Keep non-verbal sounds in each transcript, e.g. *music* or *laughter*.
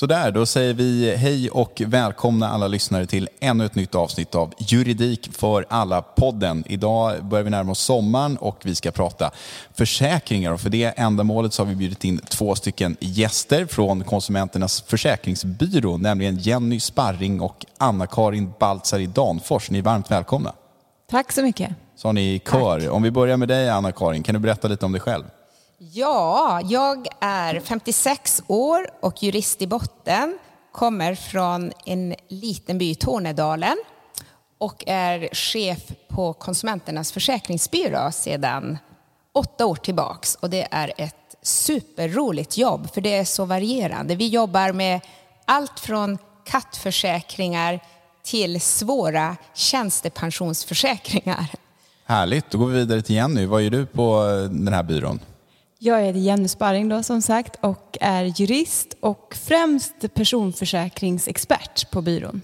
Så där, då säger vi hej och välkomna alla lyssnare till ännu ett nytt avsnitt av Juridik för alla-podden. Idag börjar vi närma oss sommaren och vi ska prata försäkringar. Och för det ändamålet så har vi bjudit in två stycken gäster från Konsumenternas försäkringsbyrå, nämligen Jenny Sparring och Anna-Karin Baltzar i Danfors. Ni är varmt välkomna. Tack så mycket. Så har ni kör. Tack. Om vi börjar med dig Anna-Karin, kan du berätta lite om dig själv? Ja, jag är 56 år och jurist i botten. Kommer från en liten by i Tornedalen och är chef på Konsumenternas försäkringsbyrå sedan åtta år tillbaks. Och det är ett superroligt jobb, för det är så varierande. Vi jobbar med allt från kattförsäkringar till svåra tjänstepensionsförsäkringar. Härligt, då går vi vidare till Jenny. Vad gör du på den här byrån? Jag heter Jenny Sparring då som sagt och är jurist och främst personförsäkringsexpert på byrån.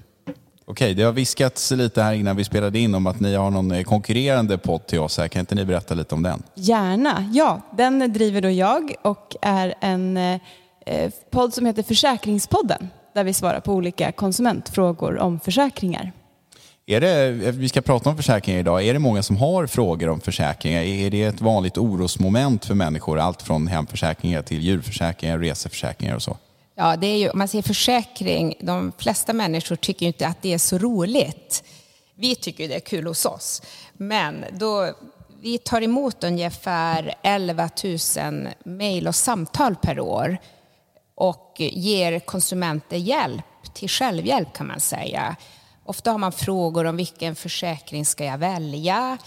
Okej, det har viskats lite här innan vi spelade in om att ni har någon eh, konkurrerande podd till oss här. Kan inte ni berätta lite om den? Gärna, ja. Den driver då jag och är en eh, podd som heter Försäkringspodden där vi svarar på olika konsumentfrågor om försäkringar. Är det, vi ska prata om försäkringar idag. Är det många som har frågor om försäkringar? Är det ett vanligt orosmoment för människor? Allt från hemförsäkringar till djurförsäkringar, reseförsäkringar och så. Ja, det är ju, om man säger försäkring, de flesta människor tycker inte att det är så roligt. Vi tycker det är kul hos oss. Men då, vi tar emot ungefär 11 000 mejl och samtal per år och ger konsumenter hjälp till självhjälp kan man säga. Ofta har man frågor om vilken försäkring ska jag välja?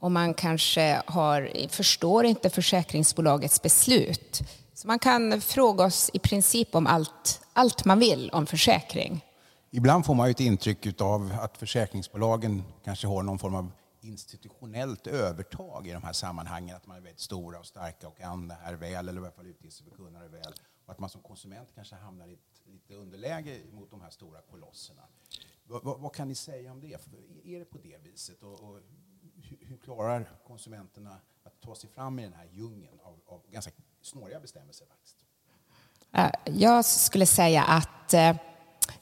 Och man kanske har, förstår inte försäkringsbolagets beslut. Så man kan fråga oss i princip om allt, allt man vill om försäkring. Ibland får man ju ett intryck av att försäkringsbolagen kanske har någon form av institutionellt övertag i de här sammanhangen. Att man är väldigt stora och starka och kan det här väl, eller i alla fall utger sig för kunna väl. Och att man som konsument kanske hamnar i ett lite underläge mot de här stora kolosserna. Vad, vad, kan ni säga om det? Är det på det viset? Och, och hur, hur, klarar konsumenterna att ta sig fram i den här djungeln av, av ganska snåriga bestämmelser? Faktiskt? Eh, jag skulle säga att eh,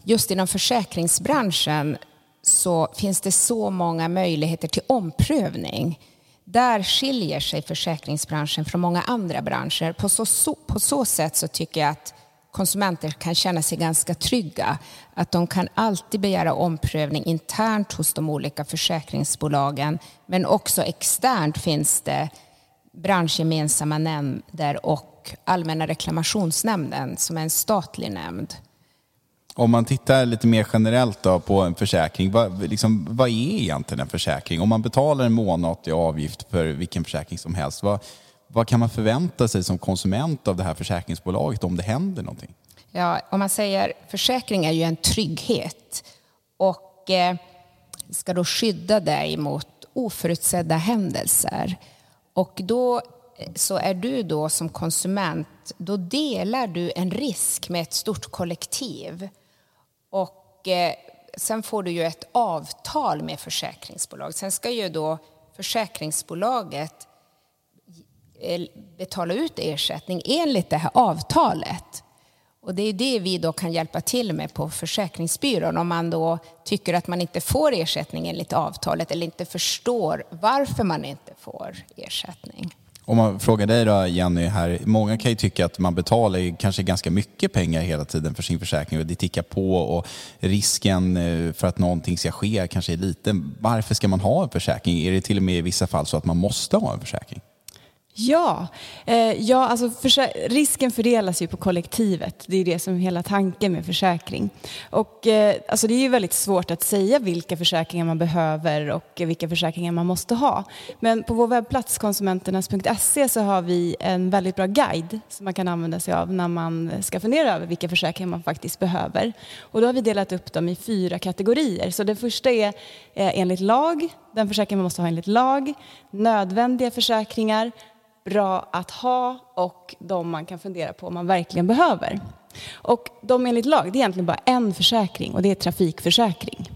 just inom försäkringsbranschen så finns det så många möjligheter till omprövning. Där skiljer sig försäkringsbranschen från många andra branscher. På så, på så sätt så tycker jag att konsumenter kan känna sig ganska trygga. Att de kan alltid begära omprövning internt hos de olika försäkringsbolagen. Men också externt finns det branschgemensamma nämnder och Allmänna reklamationsnämnden som är en statlig nämnd. Om man tittar lite mer generellt då på en försäkring, vad, liksom, vad är egentligen en försäkring? Om man betalar en månatlig avgift för vilken försäkring som helst, vad, vad kan man förvänta sig som konsument av det här försäkringsbolaget om det händer någonting? Ja, om man säger försäkring är ju en trygghet och eh, ska då skydda dig mot oförutsedda händelser. Och då eh, så är du då som konsument, då delar du en risk med ett stort kollektiv. Och eh, sen får du ju ett avtal med försäkringsbolaget. Sen ska ju då försäkringsbolaget Eh, betala ut ersättning enligt det här avtalet. Och det är det vi då kan hjälpa till med på försäkringsbyrån om man då tycker att man inte får ersättning enligt avtalet eller inte förstår varför man inte får ersättning. Om man frågar dig då Jenny, här, många kan ju tycka att man betalar kanske ganska mycket pengar hela tiden för sin försäkring och det tickar på och risken eh, för att någonting ska ske kanske är liten. Varför ska man ha en försäkring? Är det till och med i vissa fall så att man måste ha en försäkring? Ja, eh, ja alltså risken fördelas ju på kollektivet. Det är det som är hela tanken med försäkring. Och, eh, alltså det är ju väldigt svårt att säga vilka försäkringar man behöver och vilka försäkringar man måste ha. Men på vår webbplats konsumenternas.se så har vi en väldigt bra guide som man kan använda sig av när man ska fundera över vilka försäkringar man faktiskt behöver. Och då har vi delat upp dem i fyra kategorier. Så det första är eh, enligt lag, den försäkring man måste ha enligt lag, nödvändiga försäkringar, bra att ha och de man kan fundera på om man verkligen behöver. Och de enligt lag, det är egentligen bara en försäkring och det är trafikförsäkring.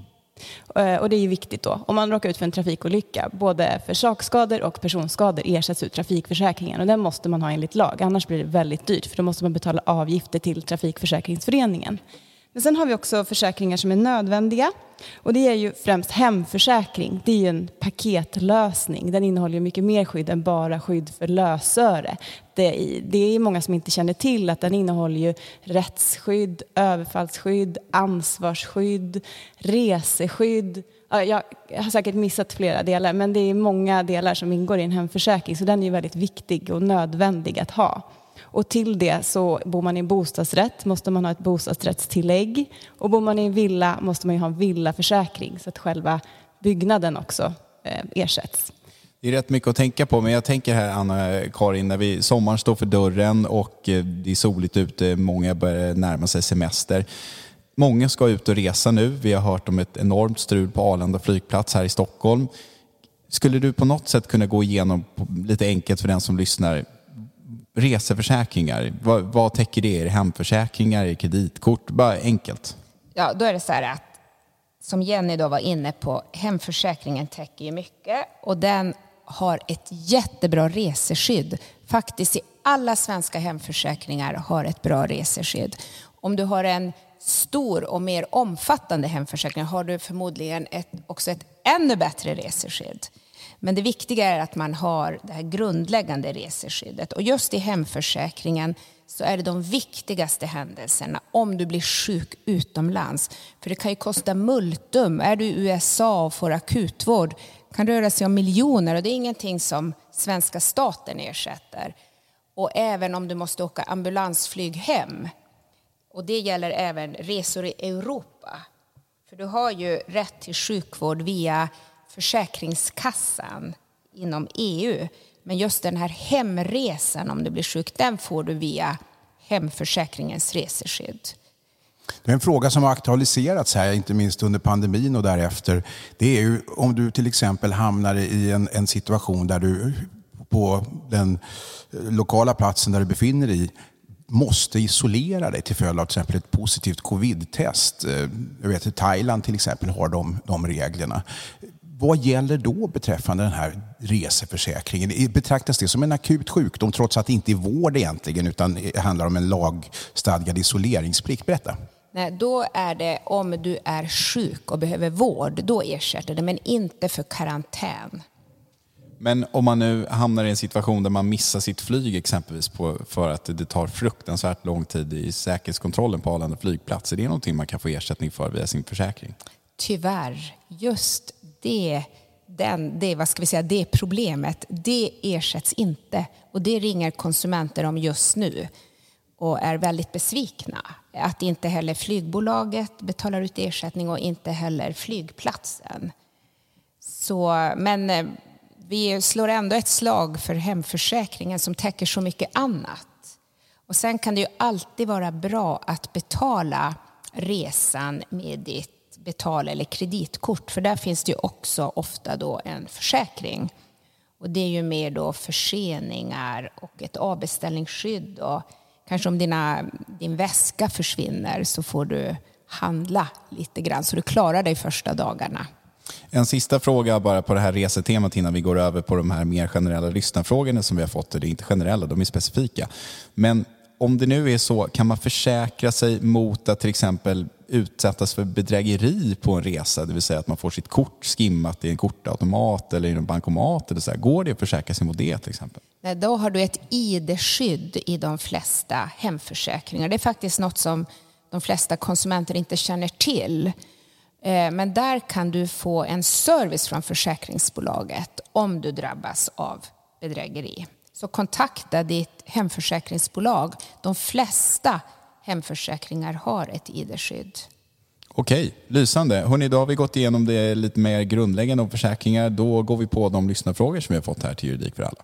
Eh, och det är ju viktigt då. Om man råkar ut för en trafikolycka, både för sakskador och personskador ersätts ut trafikförsäkringen och den måste man ha enligt lag. Annars blir det väldigt dyrt för då måste man betala avgifter till Trafikförsäkringsföreningen. Men sen har vi också försäkringar som är nödvändiga. Och det är ju främst hemförsäkring. Det är ju en paketlösning. Den innehåller ju mycket mer skydd än bara skydd för lösöre. Det är, det är många som inte känner till att den innehåller ju rättsskydd, överfallsskydd, ansvarsskydd, reseskydd. Jag har säkert missat flera delar, men det är många delar som ingår i en hemförsäkring, så den är ju väldigt viktig och nödvändig att ha. Och till det så bor man i en bostadsrätt måste man ha ett bostadsrättstillägg och bor man i en villa måste man ju ha en villaförsäkring så att själva byggnaden också eh, ersätts. Det är rätt mycket att tänka på, men jag tänker här Anna-Karin, när vi, sommaren står för dörren och eh, det är soligt ute, många börjar närma sig semester. Många ska ut och resa nu. Vi har hört om ett enormt strul på Arlanda flygplats här i Stockholm. Skulle du på något sätt kunna gå igenom lite enkelt för den som lyssnar reseförsäkringar, vad, vad täcker det? Är det hemförsäkringar, är det kreditkort? Bara enkelt. Ja, då är det så här att som Jenny då var inne på, hemförsäkringen täcker ju mycket och den har ett jättebra reseskydd. Faktiskt i alla svenska hemförsäkringar har ett bra reseskydd. Om du har en stor och mer omfattande hemförsäkring har du förmodligen ett, också ett ännu bättre reseskydd. Men det viktiga är att man har det här grundläggande reseskyddet. Och just i hemförsäkringen så är det de viktigaste händelserna om du blir sjuk utomlands. För det kan ju kosta multum. Är du i USA och får akutvård kan röra sig om miljoner och det är ingenting som svenska staten ersätter. Och även om du måste åka ambulansflyg hem. Och det gäller även resor i Europa. För du har ju rätt till sjukvård via Försäkringskassan inom EU. Men just den här hemresan om du blir sjuk, den får du via hemförsäkringens reseskydd. Det är en fråga som har aktualiserats här, inte minst under pandemin och därefter. Det är ju om du till exempel hamnar i en, en situation där du på den eh, lokala platsen där du befinner dig måste isolera dig till följd av till exempel ett positivt covid-test. Eh, jag vet att Thailand till exempel har de, de reglerna. Vad gäller då beträffande den här reseförsäkringen? Betraktas det som en akut sjukdom trots att det inte är vård egentligen utan det handlar om en lagstadgad isoleringsplikt? Berätta. Nej, då är det om du är sjuk och behöver vård, då ersätter det, men inte för karantän. Men om man nu hamnar i en situation där man missar sitt flyg exempelvis på, för att det tar fruktansvärt lång tid i säkerhetskontrollen på Arlanda flygplats, är det någonting man kan få ersättning för via sin försäkring? Tyvärr, just det, den, det, vad ska vi säga, det problemet, det ersätts inte. Och det ringer konsumenter om just nu och är väldigt besvikna. Att inte heller flygbolaget betalar ut ersättning och inte heller flygplatsen. Så, men eh, vi slår ändå ett slag för hemförsäkringen som täcker så mycket annat. Och sen kan det ju alltid vara bra att betala resan med ditt betal eller kreditkort, för där finns det ju också ofta då en försäkring. Och det är ju mer då förseningar och ett avbeställningsskydd. Och kanske om dina, din väska försvinner så får du handla lite grann så du klarar dig första dagarna. En sista fråga bara på det här resetemat innan vi går över på de här mer generella lyssnarfrågorna som vi har fått. Det är inte generella, de är specifika. Men om det nu är så, kan man försäkra sig mot att till exempel utsättas för bedrägeri på en resa, det vill säga att man får sitt kort skimmat i en kortautomat eller i en bankomat. Eller så här. Går det att försäkra sig mot det till exempel? Nej, då har du ett ID-skydd i de flesta hemförsäkringar. Det är faktiskt något som de flesta konsumenter inte känner till. Eh, men där kan du få en service från försäkringsbolaget om du drabbas av bedrägeri. Så kontakta ditt hemförsäkringsbolag. De flesta hemförsäkringar har ett ID-skydd. Okej, lysande. Hörrni, då har vi gått igenom det lite mer grundläggande om försäkringar. Då går vi på de lyssnarfrågor som vi har fått här till Juridik för alla.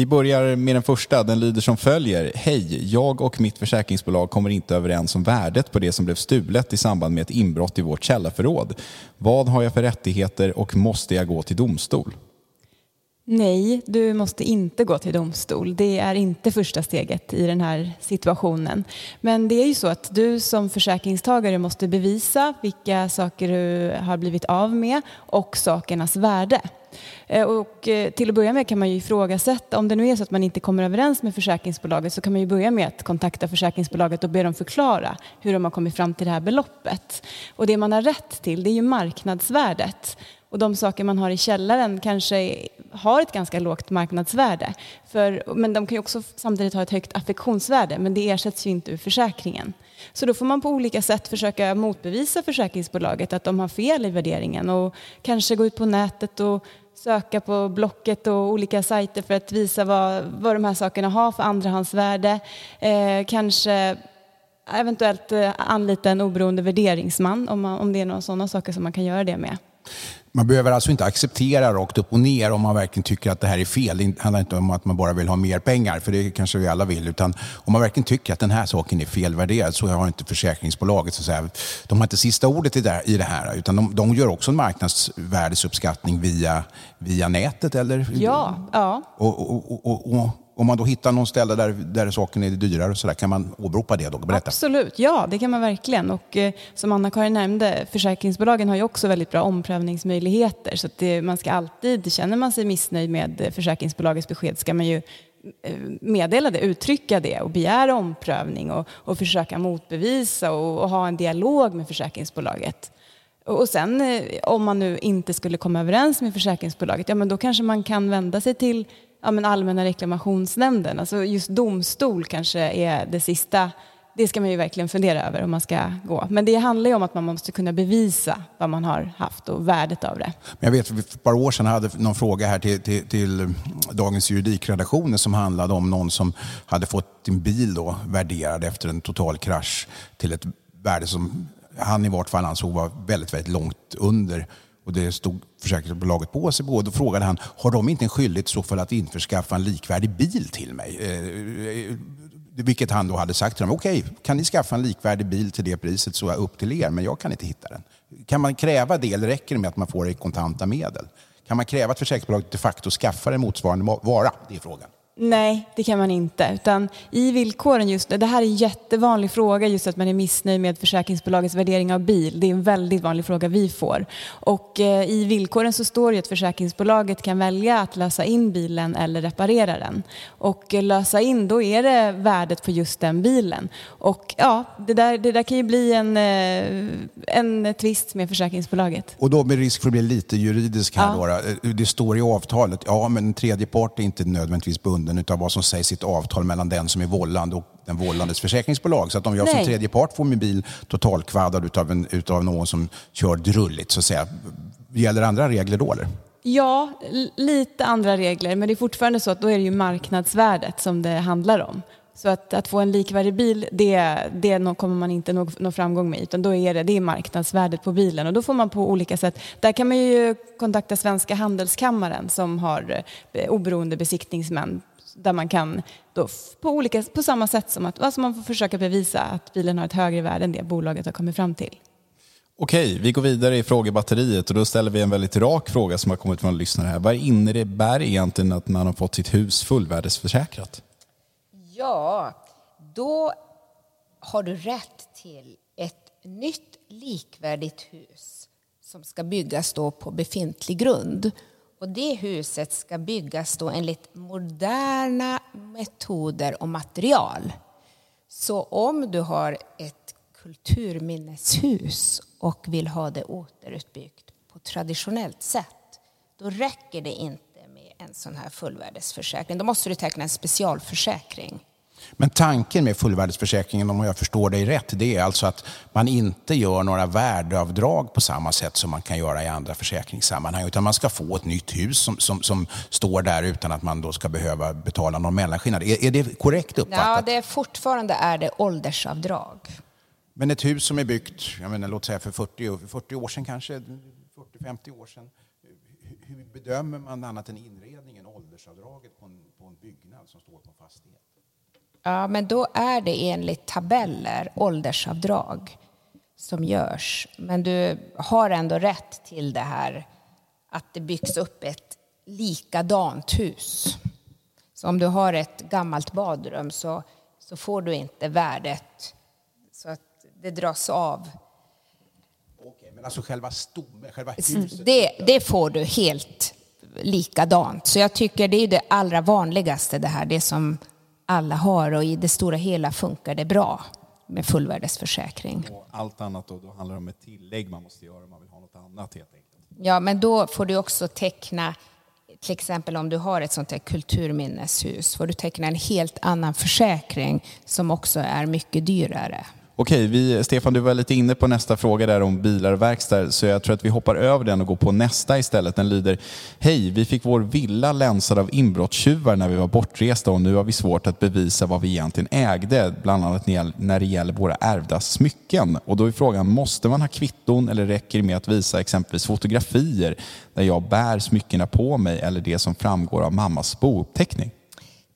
Vi börjar med den första. Den lyder som följer. Hej, jag och mitt försäkringsbolag kommer inte överens om värdet på det som blev stulet i samband med ett inbrott i vårt källarförråd. Vad har jag för rättigheter och måste jag gå till domstol? Nej, du måste inte gå till domstol. Det är inte första steget i den här situationen. Men det är ju så att du som försäkringstagare måste bevisa vilka saker du har blivit av med och sakernas värde. Eh, och eh, till att börja med kan man ju ifrågasätta, om det nu är så att man inte kommer överens med försäkringsbolaget så kan man ju börja med att kontakta försäkringsbolaget och be dem förklara hur de har kommit fram till det här beloppet. Och det man har rätt till det är ju marknadsvärdet. Och de saker man har i källaren kanske har ett ganska lågt marknadsvärde. För, men de kan ju också samtidigt ha ett högt affektionsvärde, men det ersätts ju inte ur försäkringen. Så då får man på olika sätt försöka motbevisa försäkringsbolaget att de har fel i värderingen och kanske gå ut på nätet och söka på Blocket och olika sajter för att visa vad, vad de här sakerna har för andrahandsvärde. Eh, kanske eventuellt eh, anlita en oberoende värderingsman om, man, om det är några sådana saker som man kan göra det med. Man behöver alltså inte acceptera rakt upp och ner om man verkligen tycker att det här är fel. Det handlar inte om att man bara vill ha mer pengar, för det kanske vi alla vill. Utan om man verkligen tycker att den här saken är felvärderad så har inte försäkringsbolaget, så att säga, de har inte sista ordet i det här. Utan de, de gör också en marknadsvärdesuppskattning via, via nätet, eller? Ja. ja. och, och, och, och om man då hittar någon ställe där, där saken är dyrare, så där, kan man åberopa det då? Berätta. Absolut, ja det kan man verkligen. Och eh, som Anna-Karin nämnde, försäkringsbolagen har ju också väldigt bra omprövningsmöjligheter. Så att det, man ska alltid, känner man sig missnöjd med försäkringsbolagets besked ska man ju eh, meddela det, uttrycka det och begära omprövning och, och försöka motbevisa och, och ha en dialog med försäkringsbolaget. Och sen eh, om man nu inte skulle komma överens med försäkringsbolaget, ja men då kanske man kan vända sig till ja, men Allmänna reklamationsnämnden. Alltså just domstol kanske är det sista. Det ska man ju verkligen fundera över om man ska gå. Men det handlar ju om att man måste kunna bevisa vad man har haft och värdet av det. Jag vet för ett par år sedan hade någon fråga här till, till, till Dagens juridikredaktioner som handlade om någon som hade fått sin bil då värderad efter en total krasch till ett värde som han i vart fall ansåg var väldigt, väldigt långt under och det stod försäkringsbolaget på sig Då frågade han, har de inte en skyldighet så för att införskaffa en likvärdig bil till mig? Eh, eh, vilket han då hade sagt till dem, okej, okay, kan ni skaffa en likvärdig bil till det priset så är upp till er, men jag kan inte hitta den. Kan man kräva det eller räcker det med att man får det i kontanta medel? Kan man kräva att försäkringsbolaget de facto skaffar en motsvarande vara? Det är frågan. Nej, det kan man inte. Utan i villkoren just det här är en jättevanlig fråga just att man är missnöjd med försäkringsbolagets värdering av bil. Det är en väldigt vanlig fråga vi får. Och eh, i villkoren så står det att försäkringsbolaget kan välja att lösa in bilen eller reparera den. Och eh, lösa in, då är det värdet på just den bilen. Och ja, det där, det där kan ju bli en, eh, en tvist med försäkringsbolaget. Och då med risk för att bli lite juridisk här ja. då. Det står i avtalet, ja men en tredje part är inte nödvändigtvis bunden grunden av vad som sägs i ett avtal mellan den som är vållande och den vållandes försäkringsbolag. Så att om jag Nej. som tredje part får min bil totalkvaddad utav, en, utav någon som kör drulligt, så att säga, gäller andra regler då eller? Ja, lite andra regler, men det är fortfarande så att då är det ju marknadsvärdet som det handlar om. Så att, att få en likvärdig bil, det, det kommer man inte nå, nå framgång med, utan då är det, det är marknadsvärdet på bilen och då får man på olika sätt, där kan man ju kontakta Svenska Handelskammaren som har eh, oberoende besiktningsmän där man kan då på, olika, på samma sätt som att alltså man får försöka bevisa att bilen har ett högre värde än det bolaget har kommit fram till. Okej, vi går vidare i frågebatteriet och då ställer vi en väldigt rak fråga som har kommit från en lyssnare här. Vad innebär egentligen att man har fått sitt hus fullvärdesförsäkrat? Ja, då har du rätt till ett nytt likvärdigt hus som ska byggas då på befintlig grund. Och det huset ska byggas då enligt moderna metoder och material. Så om du har ett kulturminneshus och vill ha det återuppbyggt på traditionellt sätt, då räcker det inte med en sån här fullvärdesförsäkring. Då måste du teckna en specialförsäkring. Men tanken med fullvärdesförsäkringen, om jag förstår dig rätt, det är alltså att man inte gör några värdeavdrag på samma sätt som man kan göra i andra försäkringssammanhang, utan man ska få ett nytt hus som, som, som står där utan att man då ska behöva betala någon mellanskillnad. Är, är det korrekt uppfattat? Ja, det är fortfarande är det åldersavdrag. Men ett hus som är byggt, jag menar, låt säga för 40, 40 år sedan kanske, 40-50 år sedan, hur bedömer man annat än inredningen? åldersavdraget på en, på en byggnad som står på en fastighet? Ja, men då är det enligt tabeller åldersavdrag som görs. Men du har ändå rätt till det här att det byggs upp ett likadant hus. Så om du har ett gammalt badrum så, så får du inte värdet så att det dras av. Okej, men alltså själva stommen, själva huset? Det, det får du helt likadant. Så jag tycker det är det allra vanligaste det här, det som alla har och i det stora hela funkar det bra med fullvärdesförsäkring. Och allt annat då, då handlar det om ett tillägg man måste göra om man vill ha något annat helt enkelt. Ja, men då får du också teckna, till exempel om du har ett sånt här kulturminneshus, får du teckna en helt annan försäkring som också är mycket dyrare. Okej, vi, Stefan, du var lite inne på nästa fråga där om bilar och verkstad, så jag tror att vi hoppar över den och går på nästa istället. Den lyder, hej, vi fick vår villa länsad av inbrottstjuvar när vi var bortresta och nu har vi svårt att bevisa vad vi egentligen ägde, bland annat när det gäller våra ärvda smycken. Och då är frågan, måste man ha kvitton eller räcker det med att visa exempelvis fotografier där jag bär smyckena på mig eller det som framgår av mammas bouppteckning?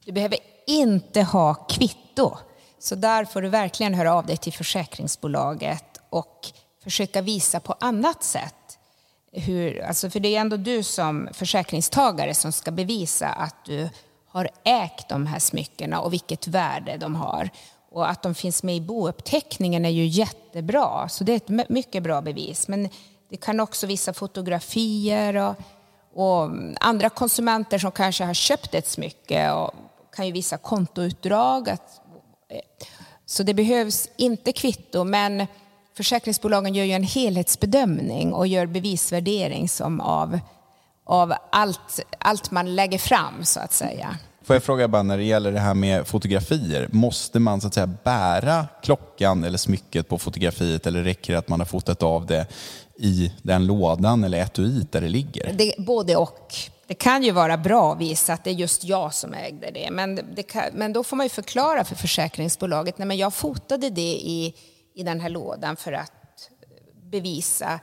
Du behöver inte ha kvitto. Så där får du verkligen höra av dig till försäkringsbolaget och försöka visa på annat sätt. Hur, alltså för det är ändå du som försäkringstagare som ska bevisa att du har ägt de här smyckena och vilket värde de har. Och att de finns med i bouppteckningen är ju jättebra, så det är ett mycket bra bevis. Men det kan också visa fotografier och, och andra konsumenter som kanske har köpt ett smycke och kan ju visa kontoutdrag, att så det behövs inte kvitto, men försäkringsbolagen gör ju en helhetsbedömning och gör bevisvärdering som av, av allt, allt man lägger fram, så att säga. Får jag fråga bara när det gäller det här med fotografier, måste man så att säga bära klockan eller smycket på fotografiet eller räcker det att man har fotat av det i den lådan eller etuiet där det ligger? Det, både och. Det kan ju vara bra att visa att det är just jag som ägde det, men, det kan, men då får man ju förklara för försäkringsbolaget, nej men jag fotade det i, i den här lådan för att eh, bevisa.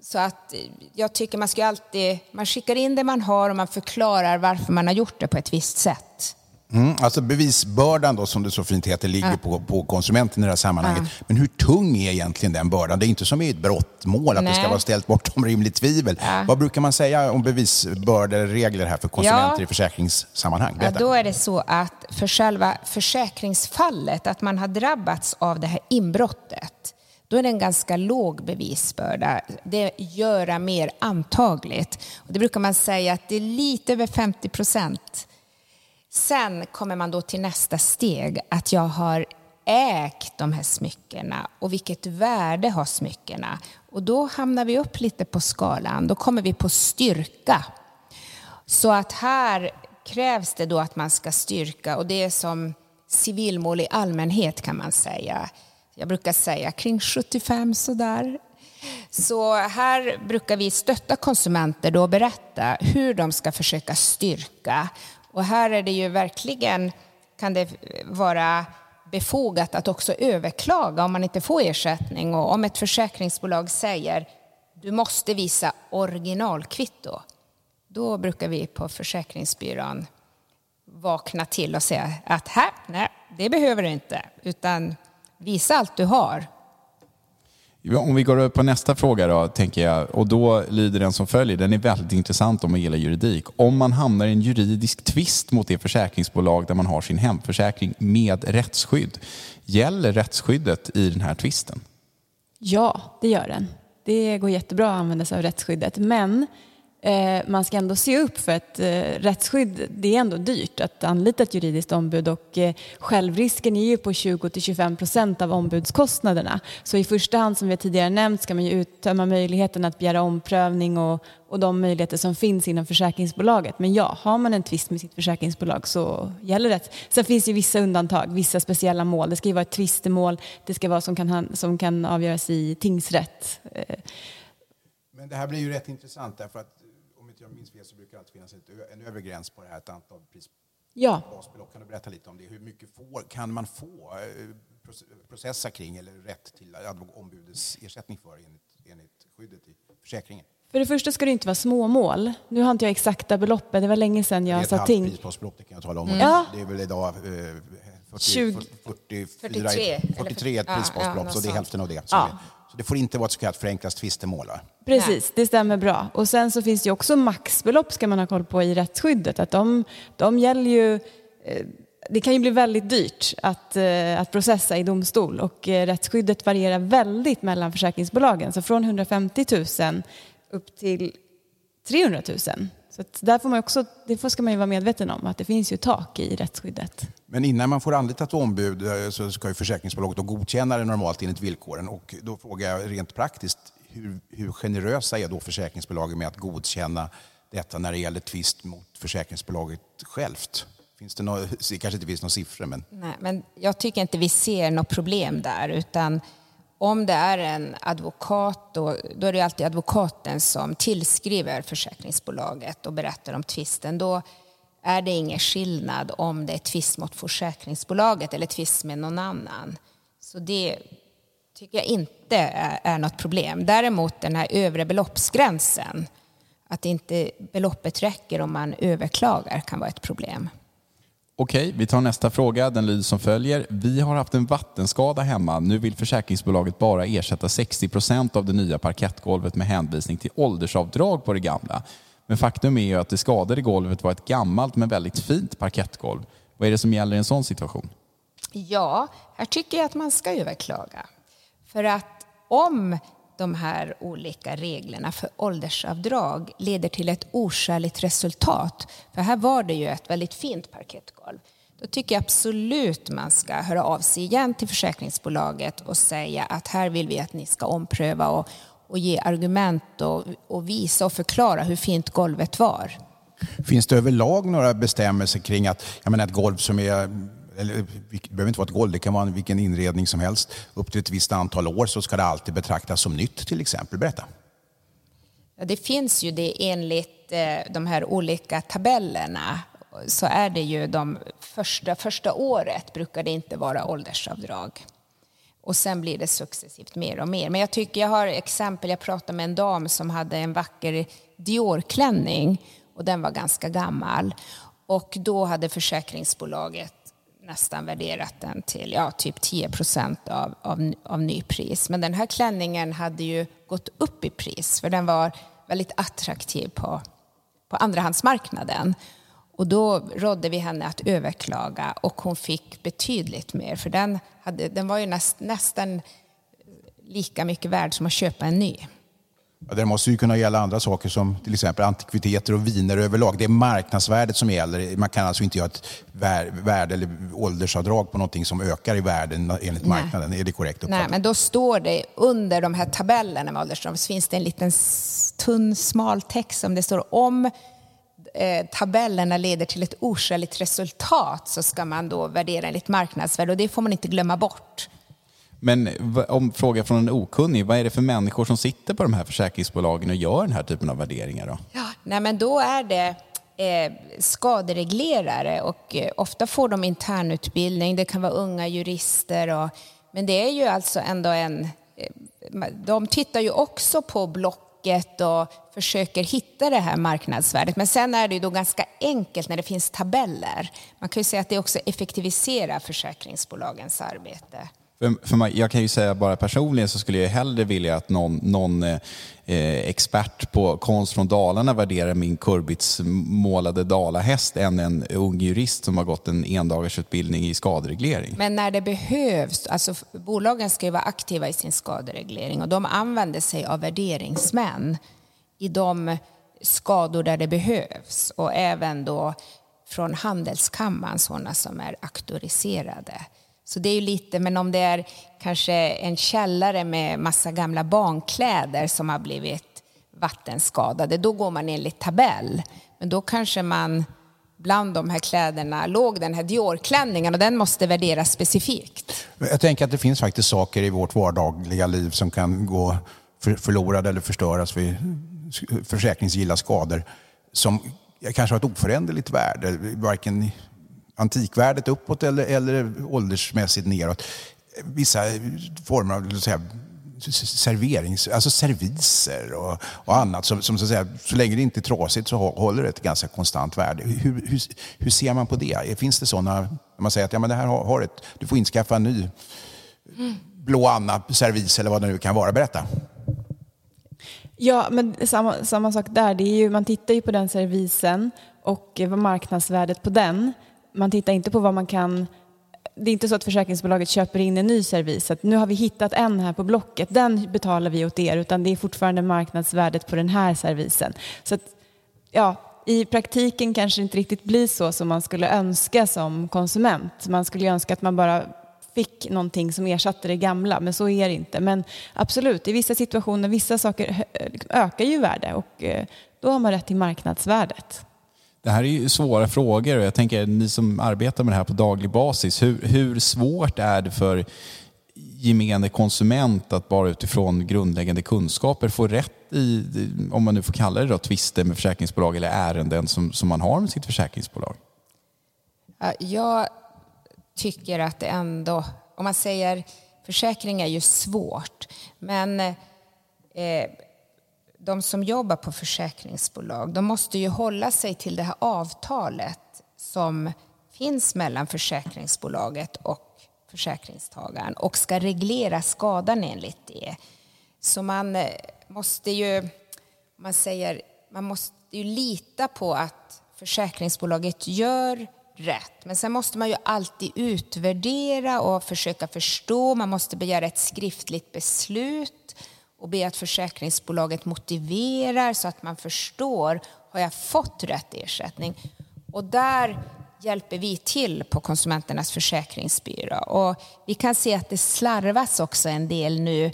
Så att eh, jag tycker man ska alltid, man skickar in det man har och man förklarar varför man har gjort det på ett visst sätt. Mm, alltså bevisbördan då, som det så fint heter, ligger ja. på, på konsumenten i det här sammanhanget. Ja. Men hur tung är egentligen den bördan? Det är inte som i ett brottmål, att Nej. det ska vara ställt bortom rimligt tvivel. Ja. Vad brukar man säga om bevisbörderegler här för konsumenter i försäkringssammanhang? Ja, då är det så att för själva försäkringsfallet, att man har drabbats av det här inbrottet, då är det en ganska låg bevisbörda. Det gör mer antagligt. Och det brukar man säga att det är lite över 50 procent Sen kommer man då till nästa steg, att jag har ägt de här smyckena och vilket värde har smyckena? Och då hamnar vi upp lite på skalan, då kommer vi på styrka. Så att här krävs det då att man ska styrka och det är som civilmål i allmänhet kan man säga. Jag brukar säga kring 75 sådär. Så här brukar vi stötta konsumenter då och berätta hur de ska försöka styrka och här är det ju verkligen, kan det vara befogat att också överklaga om man inte får ersättning. Och om ett försäkringsbolag säger du måste visa originalkvitto, då brukar vi på Försäkringsbyrån vakna till och säga att här, nej, det behöver du inte, utan visa allt du har om vi går på nästa fråga då, tänker jag, och då lyder den som följer, den är väldigt intressant om man gillar juridik. Om man hamnar i en juridisk tvist mot det försäkringsbolag där man har sin hemförsäkring med rättsskydd, gäller rättsskyddet i den här tvisten? Ja, det gör den. Det går jättebra att använda sig av rättsskyddet, men Eh, man ska ändå se upp för att eh, rättsskydd, det är ändå dyrt att anlita ett juridiskt ombud och eh, självrisken är ju på 20-25 procent av ombudskostnaderna. Så i första hand, som vi tidigare nämnt, ska man ju uttömma möjligheten att begära omprövning och, och de möjligheter som finns inom försäkringsbolaget. Men ja, har man en tvist med sitt försäkringsbolag så gäller det. Sen finns det ju vissa undantag, vissa speciella mål. Det ska ju vara ett tvistemål, det ska vara som kan, som kan avgöras i tingsrätt. Eh. Men det här blir ju rätt intressant därför att jag minns fel så brukar det alltid finnas en övre gräns på det här, ett antal pris, ja. basbelopp. Kan du berätta lite om det? Hur mycket får, kan man få eh, processa kring eller rätt till ombudets ersättning för enligt, enligt skyddet i försäkringen? För det första ska det inte vara småmål. Nu har inte jag exakta beloppet, det var länge sedan jag Det är ett satt halvt det kan jag tala om. Ja. Det är väl idag eh, 40, 20 44, 43, 43 ett prisbasbelopp, ja, något så det är hälften av det. Så, Ja. Det. får inte vara ett så kallat förenklat tvistemål. Precis, det stämmer bra. Och sen så finns det ju också maxbelopp ska man ha koll på i rättsskyddet. Att de, de gäller ju, eh, det kan ju bli väldigt dyrt att, eh, att processa i domstol och eh, rättsskyddet varierar väldigt mellan försäkringsbolagen. Så från 150 000 upp till 300 000. Så att där får man också, det får ska man ju vara medveten om att det finns ju tak i rättsskyddet. Men innan man får anlita ett ombud eh, så ska ju försäkringsbolaget då godkänna det normalt enligt villkoren. Och då frågar jag rent praktiskt, hur, hur generösa är då försäkringsbolagen med att godkänna detta när det gäller tvist mot försäkringsbolaget självt? Finns det några, *laughs* det kanske inte finns några siffror, men Nej, men jag tycker inte vi ser något problem där, utan om det är en advokat, då, då är det alltid advokaten som tillskriver försäkringsbolaget och berättar om tvisten. Då är det ingen skillnad om det är tvist mot försäkringsbolaget eller tvist med någon annan. Så det tycker jag inte är, är något problem. Däremot den här övre beloppsgränsen, att inte beloppet räcker om man överklagar kan vara ett problem. Okej, vi tar nästa fråga. Den lyder som följer. Vi har haft en vattenskada hemma. Nu vill försäkringsbolaget bara ersätta 60 procent av det nya parkettgolvet med hänvisning till åldersavdrag på det gamla. Men faktum är ju att det skadade golvet var ett gammalt men väldigt fint parkettgolv. Vad är det som gäller i en sån situation? Ja, här tycker jag att man ska överklaga. För att om de här olika reglerna för åldersavdrag leder till ett oskäligt resultat, för här var det ju ett väldigt fint parkettgolv, då tycker jag absolut man ska höra av sig igen till försäkringsbolaget och säga att här vill vi att ni ska ompröva och, och ge argument och, och visa och förklara hur fint golvet var. Finns det överlag några bestämmelser kring att jag menar, ett golv som är eller, eh, det behöver inte vara ett golv, det kan vara vilken inredning som helst. Upp till ett visst antal år så ska det alltid betraktas som nytt till exempel. Berätta. Ja, det finns ju det enligt eh, de här olika tabellerna. Så är det ju de första, första året brukar det inte vara åldersavdrag. Och sen blir det successivt mer och mer. Men jag tycker jag har exempel, jag pratade med en dam som hade en vacker Dior-klänning och den var ganska gammal. Och då hade försäkringsbolaget nästan värderat den till ja, typ 10 procent av, av, av nypris. Men den här klänningen hade ju gått upp i pris för den var väldigt attraktiv på, på andrahandsmarknaden. Och då rådde vi henne att överklaga och hon fick betydligt mer för den, hade, den var ju näst, nästan lika mycket värd som att köpa en ny. Ja, det måste ju kunna gälla andra saker som till exempel antikviteter och viner överlag. Det är marknadsvärdet som gäller. Man kan alltså inte göra ett värde eller åldersavdrag på någonting som ökar i värden enligt Nej. marknaden. Är det korrekt uppfattat? Nej, men då står det under de här tabellerna med åldersavdrag så finns det en liten tunn smal text som det står om eh, tabellerna leder till ett oskäligt resultat så ska man då värdera enligt marknadsvärde och det får man inte glömma bort. Men om fråga från en okunnig, vad är det för människor som sitter på de här försäkringsbolagen och gör den här typen av värderingar? Då? Ja, nej, men då är det eh, skadereglerare och eh, ofta får de internutbildning. Det kan vara unga jurister. Och, men det är ju alltså ändå en... Eh, de tittar ju också på Blocket och försöker hitta det här marknadsvärdet. Men sen är det ju då ganska enkelt när det finns tabeller. Man kan ju säga att det också effektiviserar försäkringsbolagens arbete. För, för mig, jag kan ju säga bara personligen så skulle jag hellre vilja att någon, någon eh, expert på konst från Dalarna värderar min kurbitsmålade dalahäst än en ung jurist som har gått en endagarsutbildning i skadereglering. Men när det behövs, alltså bolagen ska ju vara aktiva i sin skadereglering och de använder sig av värderingsmän i de skador där det behövs och även då från handelskammaren, sådana som är auktoriserade. Så det är ju lite, men om det är kanske en källare med massa gamla barnkläder som har blivit vattenskadade, då går man enligt tabell. Men då kanske man bland de här kläderna låg den här Dior-klänningen och den måste värderas specifikt. Jag tänker att det finns faktiskt saker i vårt vardagliga liv som kan gå förlorade eller förstöras vid försäkringsgilla skador som kanske har ett oföränderligt värde, varken antikvärdet uppåt eller, eller åldersmässigt neråt. Vissa former av säga, serverings, alltså serviser och, och annat som, som så, att säga, så länge det inte är trasigt så håller det ett ganska konstant värde. Hur, hur, hur ser man på det? Finns det sådana, man säger att ja, men det här har, har ett, du får inskaffa en ny blå Anna servis eller vad det nu kan vara. Berätta. Ja, men samma, samma sak där. Det är ju, man tittar ju på den servisen och vad marknadsvärdet på den. Man tittar inte på vad man kan det är inte så att försäkringsbolaget köper in en ny servis. Att nu har vi hittat en här på Blocket, den betalar vi åt er. Utan det är fortfarande marknadsvärdet på den här servisen. Så att, ja, i praktiken kanske det inte riktigt blir så som man skulle önska som konsument. Man skulle önska att man bara fick någonting som ersatte det gamla, men så är det inte. Men absolut, i vissa situationer, vissa saker ökar ju värde och eh, då har man rätt till marknadsvärdet. Det här är ju svåra frågor och jag tänker ni som arbetar med det här på daglig basis, hur, hur svårt är det för gemene konsument att bara utifrån grundläggande kunskaper få rätt i, om man nu får kalla det då, tvister med försäkringsbolag eller ärenden som, som man har med sitt försäkringsbolag? Jag tycker att det ändå, om man säger försäkring är ju svårt, men eh, de som jobbar på försäkringsbolag, de måste ju hålla sig till det här avtalet som finns mellan försäkringsbolaget och försäkringstagaren och ska reglera skadan enligt det. Så man eh, måste ju, man säger, man måste ju lita på att försäkringsbolaget gör rätt. Men sen måste man ju alltid utvärdera och försöka förstå. Man måste begära ett skriftligt beslut och be att försäkringsbolaget motiverar så att man förstår, har jag fått rätt ersättning? Och där hjälper vi till på Konsumenternas försäkringsbyrå. Och vi kan se att det slarvas också en del nu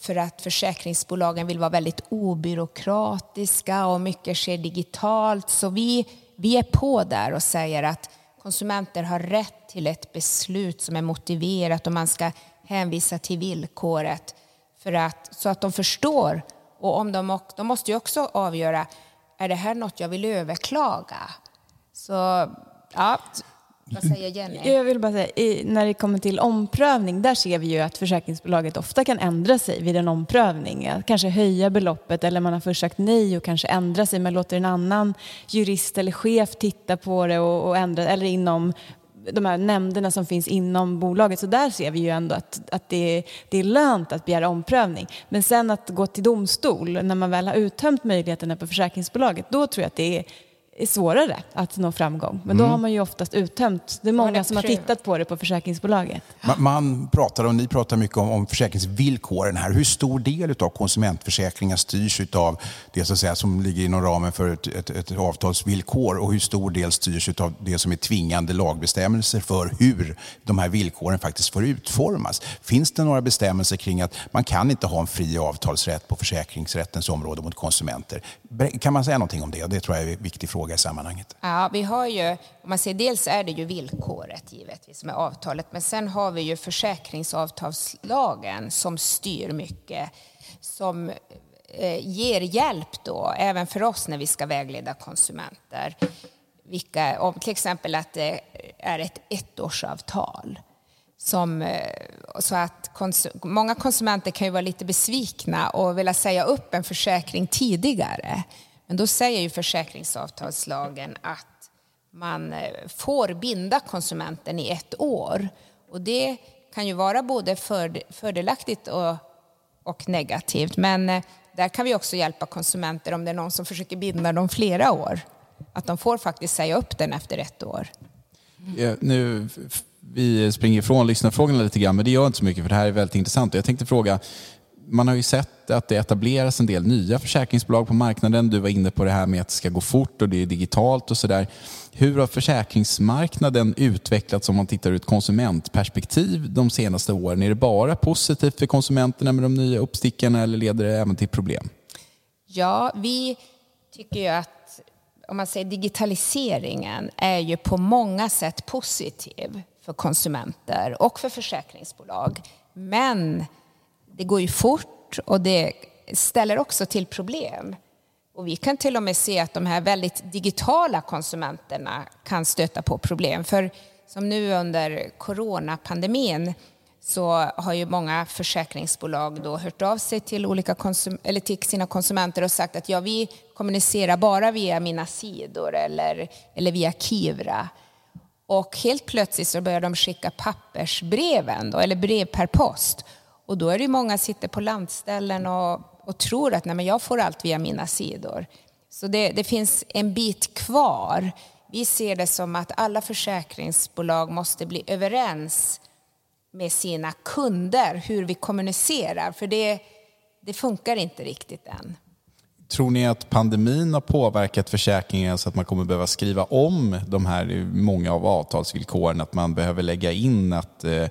för att försäkringsbolagen vill vara väldigt obyråkratiska och mycket sker digitalt. Så vi, vi är på där och säger att konsumenter har rätt till ett beslut som är motiverat och man ska hänvisa till villkoret för att, så att de förstår. Och om de, de måste ju också avgöra, är det här något jag vill överklaga? Så, ja, vad säger Jenny? Jag vill bara säga, när det kommer till omprövning, där ser vi ju att försäkringsbolaget ofta kan ändra sig vid en omprövning. Kanske höja beloppet eller man har först sagt nej och kanske ändra sig. men låter en annan jurist eller chef titta på det och, och ändra, eller inom de här nämnderna som finns inom bolaget. Så där ser vi ju ändå att, att det, det är lönt att begära omprövning. Men sen att gå till domstol, när man väl har uttömt möjligheterna på försäkringsbolaget, då tror jag att det är är svårare att nå framgång. Men då mm. har man ju oftast uttömt. Det är många som har tittat på det på försäkringsbolaget. Man, man pratar och ni pratar mycket om, om försäkringsvillkoren här. Hur stor del av konsumentförsäkringar styrs av det så att säga, som ligger inom ramen för ett, ett, ett avtalsvillkor och hur stor del styrs av det som är tvingande lagbestämmelser för hur de här villkoren faktiskt får utformas? Finns det några bestämmelser kring att man kan inte ha en fri avtalsrätt på försäkringsrättens område mot konsumenter? Kan man säga någonting om det? Det tror jag är en viktig fråga fråga i sammanhanget? Ja, vi har ju, om man ser, dels är det ju villkoret givetvis med avtalet, men sen har vi ju försäkringsavtalslagen som styr mycket, som eh, ger hjälp då, även för oss när vi ska vägleda konsumenter. Vilka, om till exempel att det är ett ettårsavtal. Som, eh, så att konsum många konsumenter kan ju vara lite besvikna och vilja säga upp en försäkring tidigare. Men då säger ju försäkringsavtalslagen att man eh, får binda konsumenten i ett år. Och det kan ju vara både fördelaktigt och, och negativt. Men eh, där kan vi också hjälpa konsumenter om det är någon som försöker binda dem flera år. Att de får faktiskt säga upp den efter ett år. Ja, nu, vi springer ifrån lyssnarfrågorna lite grann, men det gör inte så mycket för det här är väldigt intressant. Jag tänkte fråga, man har ju sett att det etableras en del nya försäkringsbolag på marknaden. Du var inne på det här med att det ska gå fort och det är digitalt och sådär. Hur har försäkringsmarknaden utvecklats om man tittar ur ett konsumentperspektiv de senaste åren? Är det bara positivt för konsumenterna med de nya uppstickarna eller leder det även till problem? Ja, vi tycker ju att om man säger digitaliseringen är ju på många sätt positiv för konsumenter och för försäkringsbolag. Men det går ju fort och det ställer också till problem. Och vi kan till och med se att de här väldigt digitala konsumenterna kan stöta på problem. För som nu under coronapandemin, så har ju många försäkringsbolag då hört av sig till, olika konsum eller till sina konsumenter och sagt att ja, vi kommunicerar bara via mina sidor eller, eller via Kivra. Och helt plötsligt så börjar de skicka pappersbreven, då, eller brev per post. Och då är det många som sitter på landställen och, och tror att nej, men jag får allt via mina sidor. Så det, det finns en bit kvar. Vi ser det som att alla försäkringsbolag måste bli överens med sina kunder hur vi kommunicerar, för det, det funkar inte riktigt än. Tror ni att pandemin har påverkat försäkringen så att man kommer behöva skriva om de här eh, många av avtalsvillkoren? Att man behöver lägga in att eh,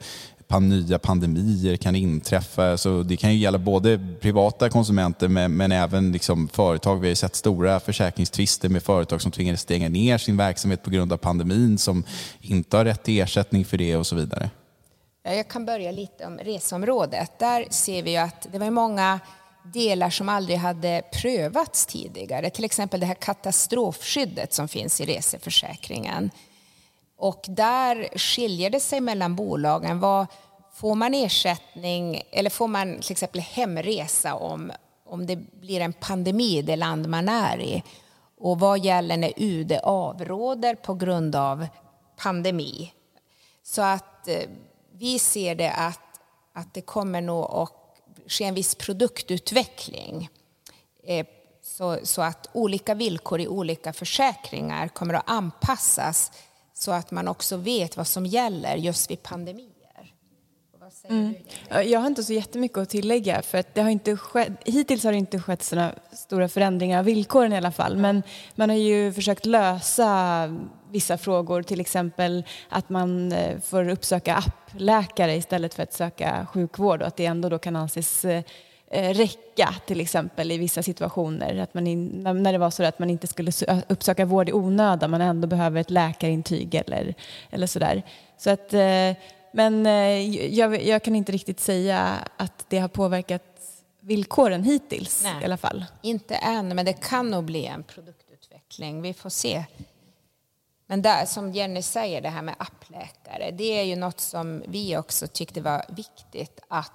nya pandemier kan inträffa. Så det kan ju gälla både privata konsumenter men, men även liksom företag. Vi har ju sett stora försäkringstvister med företag som tvingades stänga ner sin verksamhet på grund av pandemin som inte har rätt till ersättning för det och så vidare. Jag kan börja lite om reseområdet. Där ser vi att det var många delar som aldrig hade prövats tidigare. Till exempel det här katastrofskyddet som finns i reseförsäkringen. Och där skiljer det sig mellan bolagen. Vad, får man ersättning eller får man till exempel hemresa om, om det blir en pandemi i det land man är i? Och vad gäller när UD avråder på grund av pandemi? Så att eh, vi ser det att, att det kommer nog att ske en viss produktutveckling. Eh, så, så, att olika villkor i olika försäkringar kommer att anpassas så att man också vet vad som gäller just vid pandemier. Mm. Jag har inte så jättemycket att tillägga för att det har inte skett, hittills har det inte skett sådana stora förändringar av villkoren i alla fall. Men man har ju försökt lösa vissa frågor, till exempel att man eh, får uppsöka appläkare istället för att söka sjukvård och att det ändå då kan anses eh, räcka till exempel i vissa situationer. Att man in, när det var så att man inte skulle uppsöka vård i onödan, man ändå behöver ett läkarintyg eller, eller sådär. Så att, men jag, jag, kan inte riktigt säga att det har påverkat villkoren hittills Nej, i alla fall. Inte än, men det kan nog bli en produktutveckling. Vi får se. Men där, som Jenny säger, det här med appläkare, det är ju något som vi också tyckte var viktigt att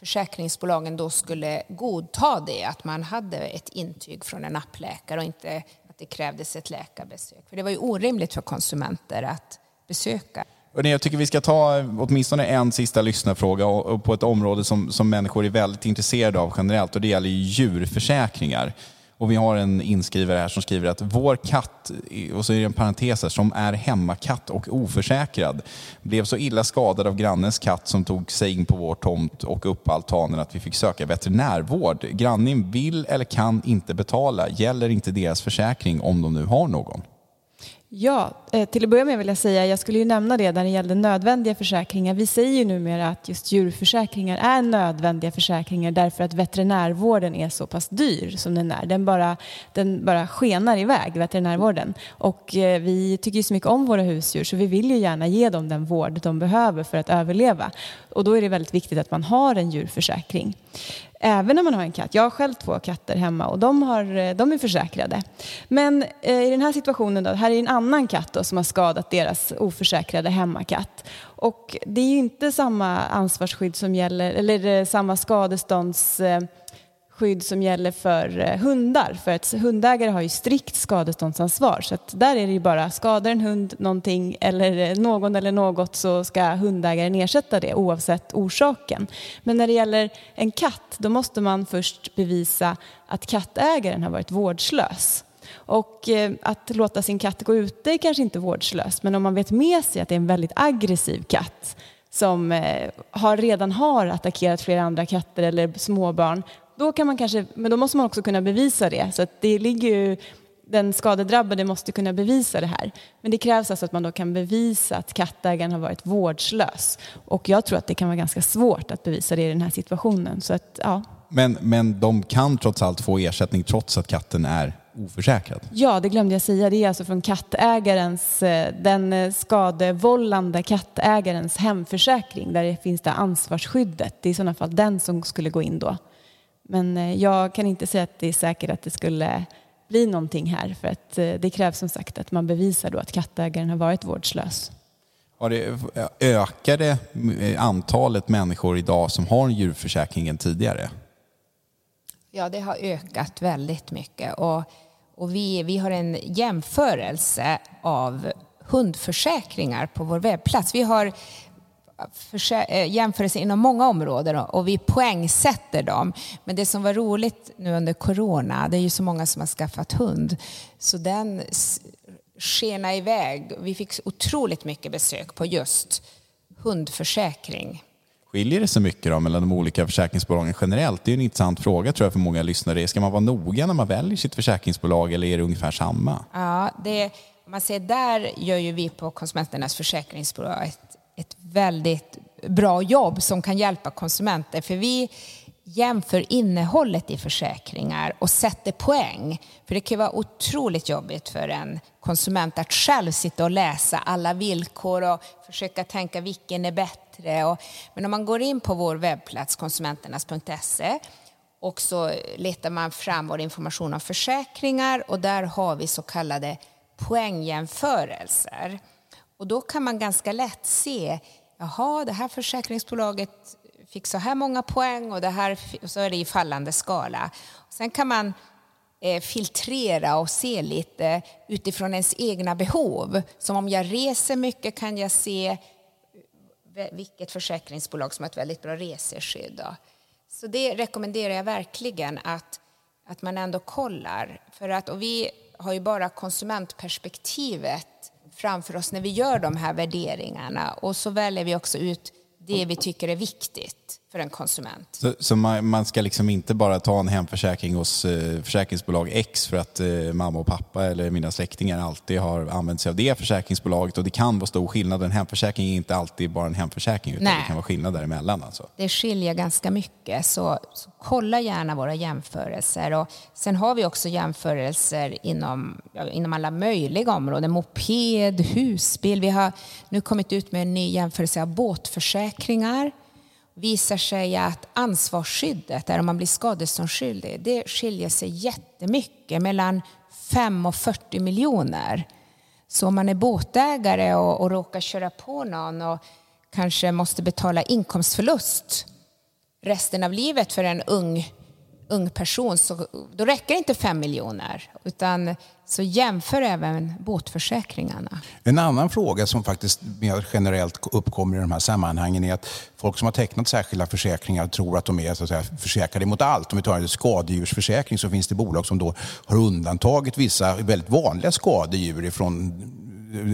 försäkringsbolagen då skulle godta det, att man hade ett intyg från en appläkare och inte att det krävdes ett läkarbesök. För det var ju orimligt för konsumenter att besöka. Jag tycker vi ska ta eh, åtminstone en sista lyssnarfråga på ett område som, som människor är väldigt intresserade av generellt och det gäller djurförsäkringar. Och vi har en inskrivare här som skriver att vår katt, och så är det en parentes här, som är hemmakatt och oförsäkrad, blev så illa skadad av grannens katt som tog sig in på vår tomt och upp på altanen att vi fick söka veterinärvård. Grannen vill eller kan inte betala. Gäller inte deras försäkring om de nu har någon? Ja, eh, till att börja med vill jag säga, jag skulle ju nämna det när det gällde nödvändiga försäkringar. Vi säger ju numera att just djurförsäkringar är nödvändiga försäkringar därför att veterinärvården är så pass dyr som den är. Den bara, den bara skenar iväg, veterinärvården. Och eh, vi tycker ju så mycket om våra husdjur så vi vill ju gärna ge dem den vård de behöver för att överleva. Och då är det väldigt viktigt att man har en djurförsäkring. Även när man har en katt. Jag har själv två katter hemma och de, har, eh, de är försäkrade. Men eh, i den här situationen då, här är en annan katt då, som har skadat deras oförsäkrade hemmakatt. Och det är ju inte samma ansvarsskydd som gäller, eller eh, samma skadestånds... Eh, skydd som gäller för eh, hundar. För att hundägare har ju strikt skadeståndsansvar. Så att där är det ju bara, skadar en hund någonting eller eh, någon eller något så ska hundägaren ersätta det oavsett orsaken. Men när det gäller en katt, då måste man först bevisa att kattägaren har varit vårdslös. Och eh, att låta sin katt gå ute är kanske inte vårdslöst, men om man vet med sig att det är en väldigt aggressiv katt som har, redan har attackerat flera andra katter eller småbarn, då kan man kanske, men då måste man också kunna bevisa det. Så det ligger ju, den skadedrabbade måste kunna bevisa det här. Men det krävs alltså att man då kan bevisa att kattägaren har varit vårdslös. Och jag tror att det kan vara ganska svårt att bevisa det i den här situationen. Så att, ja. men, men de kan trots allt få ersättning trots att katten är oförsäkrad? Ja, det glömde jag säga. Det är alltså från kattägarens, eh, den skadevållande kattägarens hemförsäkring. Där det finns det ansvarsskyddet. Det är i sådana fall den som skulle gå in då. Men eh, jag kan inte säga att det är säkert att det skulle bli någonting här för att eh, det krävs som sagt att man bevisar då att kattägaren har varit vårdslös. Har det, ökade antalet människor idag som har en djurförsäkring än tidigare? Ja, det har ökat väldigt mycket. Och, och vi, vi har en jämförelse av hundförsäkringar på vår webbplats. Vi har eh, jämförelser inom många områden och vi poängsätter dem. Men det som var roligt nu under corona, det är ju så många som har skaffat hund, så den skena iväg. Vi fick otroligt mycket besök på just hundförsäkring. Skiljer det sig mycket då mellan de olika försäkringsbolagen generellt? Det är en intressant fråga tror jag för många lyssnare. Ska man vara noga när man väljer sitt försäkringsbolag eller är det ungefär samma? Ja, det, man ser där gör ju vi på Konsumenternas försäkringsbolag ett, ett väldigt bra jobb som kan hjälpa konsumenter. För vi jämför innehållet i försäkringar och sätter poäng. För det kan vara otroligt jobbigt för en konsument att själv sitta och läsa alla villkor och försöka tänka vilken är bättre. Men om man går in på vår webbplats konsumenternas.se och så letar man fram vår information om försäkringar och där har vi så kallade poängjämförelser. Och då kan man ganska lätt se, jaha, det här försäkringsbolaget fick så här många poäng och det här, så är det i fallande skala. Sen kan man eh, filtrera och se lite utifrån ens egna behov. Som om jag reser mycket kan jag se eh, vilket försäkringsbolag som har ett väldigt bra reseskydd. Så det rekommenderar jag verkligen att, att man ändå kollar. För att, och vi har ju bara konsumentperspektivet framför oss när vi gör de här värderingarna. Och så väljer vi också ut det vi tycker är viktigt för en konsument. Så, så man, man, ska liksom inte bara ta en hemförsäkring hos eh, försäkringsbolag X för att eh, mamma och pappa eller mina släktingar alltid har använt sig av det försäkringsbolaget och det kan vara stor skillnad. En hemförsäkring är inte alltid bara en hemförsäkring utan Nej. det kan vara skillnad däremellan. Alltså. Det skiljer ganska mycket så, så, kolla gärna våra jämförelser. Och sen har vi också jämförelser inom, inom alla möjliga områden. Moped, husbil. Vi har nu kommit ut med en ny jämförelse av båtförsäkringar visar sig att ansvarsskyddet, där man blir skadeståndsskyldig, det skiljer sig jättemycket mellan 5 och 40 miljoner. Så om man är båtägare och, och råkar köra på någon och kanske måste betala inkomstförlust resten av livet för en ung ung person så då räcker inte fem miljoner. Utan, så jämför även båtförsäkringarna. En annan fråga som faktiskt mer generellt uppkommer i de här sammanhangen är att folk som har tecknat särskilda försäkringar tror att de är så att säga, försäkrade mot allt. Om vi tar en skadedjursförsäkring så finns det bolag som då har undantagit vissa väldigt vanliga skadedjur ifrån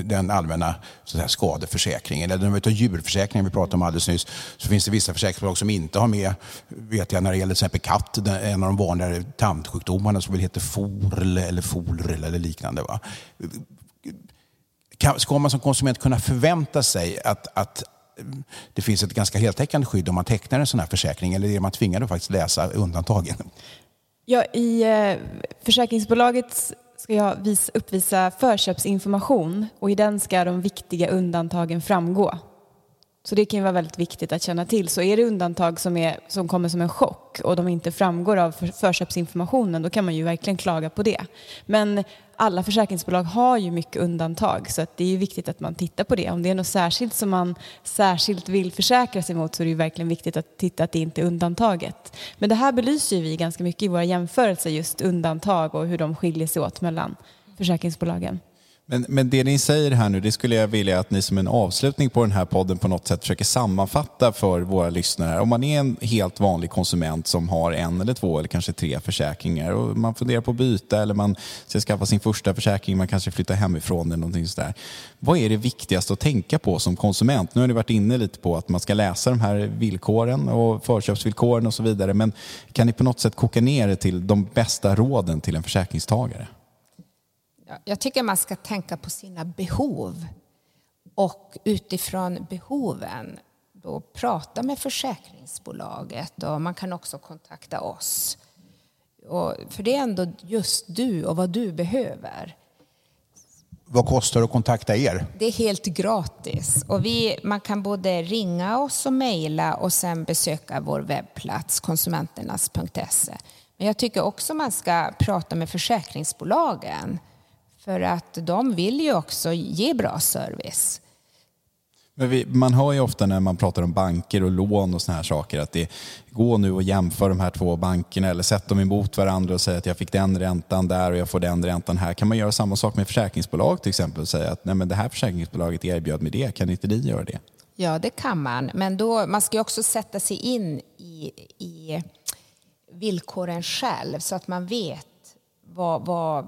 den allmänna så här, skadeförsäkringen. Eller när vi tar djurförsäkringen vi pratade om alldeles nyss så finns det vissa försäkringsbolag som inte har med, vet jag, när det gäller till exempel katt, en av de vanligare tandsjukdomarna som väl heter FORL eller FOLR eller liknande. Va? Ska man som konsument kunna förvänta sig att, att det finns ett ganska heltäckande skydd om man tecknar en sån här försäkring eller är man tvingad att faktiskt läsa undantagen? Ja, I eh, försäkringsbolagets ska jag uppvisa förköpsinformation och i den ska de viktiga undantagen framgå. Så det kan ju vara väldigt viktigt att känna till. Så är det undantag som, är, som kommer som en chock och de inte framgår av för, förköpsinformationen, då kan man ju verkligen klaga på det. Men alla försäkringsbolag har ju mycket undantag så att det är ju viktigt att man tittar på det. Om det är något särskilt som man särskilt vill försäkra sig mot så är det ju verkligen viktigt att titta att det inte är undantaget. Men det här belyser ju vi ganska mycket i våra jämförelser, just undantag och hur de skiljer sig åt mellan försäkringsbolagen. Men, men det ni säger här nu, det skulle jag vilja att ni som en avslutning på den här podden på något sätt försöker sammanfatta för våra lyssnare. Om man är en helt vanlig konsument som har en eller två eller kanske tre försäkringar och man funderar på att byta eller man ska skaffa sin första försäkring, man kanske flyttar hemifrån eller någonting sådär. Vad är det viktigaste att tänka på som konsument? Nu har ni varit inne lite på att man ska läsa de här villkoren och förköpsvillkoren och så vidare, men kan ni på något sätt koka ner det till de bästa råden till en försäkringstagare? Jag tycker man ska tänka på sina behov och utifrån behoven då prata med försäkringsbolaget och man kan också kontakta oss. Och, för det är ändå just du och vad du behöver. Vad kostar det att kontakta er? Det är helt gratis. Och vi, man kan både ringa oss och mejla och sen besöka vår webbplats konsumenternas.se. Men jag tycker också man ska prata med försäkringsbolagen för att de vill ju också ge bra service. Vi, man hör ju ofta när man pratar om banker och lån och såna här saker att det går nu och jämför de här två bankerna eller sätter dem emot varandra och säger att jag fick den räntan där och jag får den räntan här. Kan man göra samma sak med försäkringsbolag till exempel och säga att Nej, men det här försäkringsbolaget erbjöd mig det, kan inte ni göra det? Ja, det kan man, men då, man ska också sätta sig in i, i villkoren själv så att man vet vad, vad,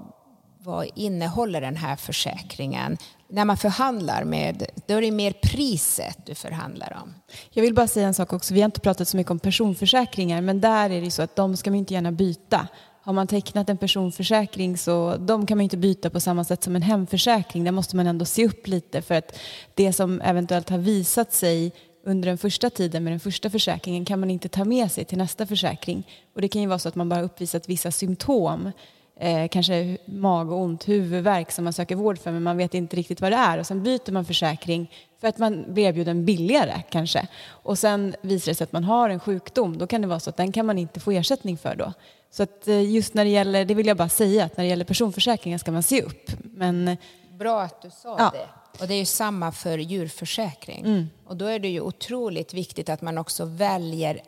vad innehåller den här försäkringen. När man förhandlar med, då är det mer priset du förhandlar om. Jag vill bara säga en sak också. Vi har inte pratat så mycket om personförsäkringar, men där är det så att de ska man inte gärna byta. Har man tecknat en personförsäkring så de kan man inte byta på samma sätt som en hemförsäkring. Där måste man ändå se upp lite för att det som eventuellt har visat sig under den första tiden med den första försäkringen kan man inte ta med sig till nästa försäkring. Och det kan ju vara så att man bara uppvisat vissa symptom eh, kanske magont, huvudvärk som man söker vård för men man vet inte riktigt vad det är och sen byter man försäkring för att man blir erbjuden billigare kanske. Och sen visar det sig att man har en sjukdom, då kan det vara så att den kan man inte få ersättning för då. Så att eh, just när det gäller, det vill jag bara säga, att när det gäller personförsäkringar ska man se upp. Men, Bra att du sa Ja. det. Och det är ju samma för djurförsäkring. Mm. Och då är det ju otroligt viktigt att man också väljer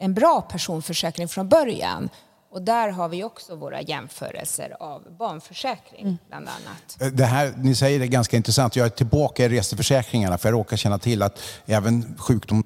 en bra personförsäkring från början. Och där har vi också våra jämförelser av barnförsäkring Mm. bland annat. Eh, Det här, ni säger det är ganska intressant. Jag är tillbaka i reseförsäkringarna för jag råkar känna till att även sjukdom,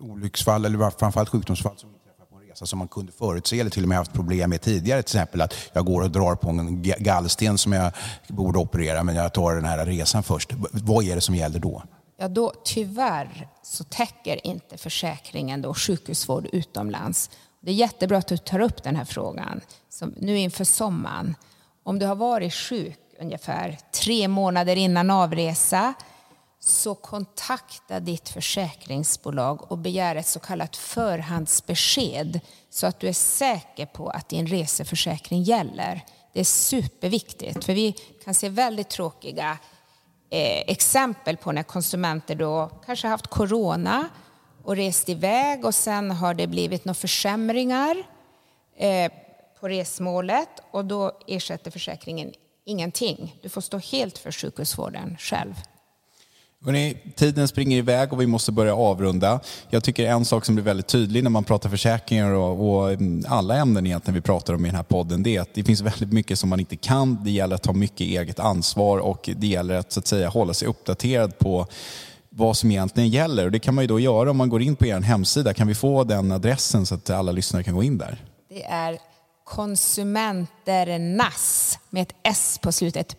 olycksfall eller framförallt sjukdomsfall som inträffar på en resa som man kunde förutse eller till och med haft problem med tidigare. Till exempel att jag går och drar på en ga- gallsten som jag borde operera men jag tar den här resan först. Vad är det som gäller då? Ja, då tyvärr så täcker inte försäkringen då sjukhusvård utomlands. Det är jättebra att du tar upp den här frågan som nu inför sommaren. Om du har varit sjuk ungefär tre månader innan avresa så kontakta ditt försäkringsbolag och begär ett så kallat förhandsbesked så att du är säker på att din reseförsäkring gäller. Det är superviktigt för vi kan se väldigt tråkiga eh, exempel på när konsumenter då kanske haft corona och rest iväg och sen har det blivit några försämringar eh, på resmålet och då ersätter försäkringen ingenting. Du får stå helt för sjukhusvården själv. Hörrni, tiden springer iväg och vi måste börja avrunda. Jag tycker en sak som blir väldigt tydlig när man pratar försäkringar och, och mm, alla ämnen egentligen vi pratar om i den här podden, det är att det finns väldigt mycket som man inte kan. Det gäller att ta mycket eget ansvar och det gäller att, så att säga, hålla sig uppdaterad på vad som egentligen gäller. Och det kan man ju då göra om man går in på er hemsida. Kan vi få den adressen så att alla lyssnare kan gå in där? Det är konsumenternas, med ett S på slutet,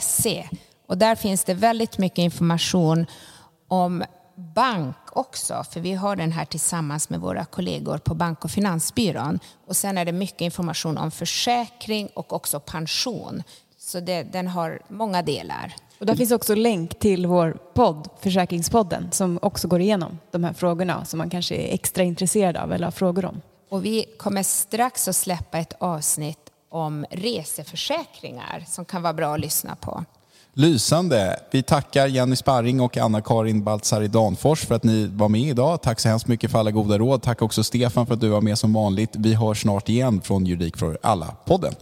.se. Och där finns det väldigt mycket information om bank också, för vi har den här tillsammans med våra kollegor på Bank och Finansbyrån. Och sen är det mycket information om försäkring och också pension. Så det, den har många delar och där finns också länk till vår podd, Försäkringspodden, som också går igenom de här frågorna som man kanske är extra intresserad av eller har frågor om. Och vi kommer strax att släppa ett avsnitt om reseförsäkringar som kan vara bra att lyssna på. Lysande. Vi tackar Jenny Sparring och Anna-Karin Baltzar Danfors för att ni var med idag. Tack så hemskt mycket för alla goda råd. Tack också Stefan för att du var med som vanligt. Vi hörs snart igen från Juridik för alla-podden.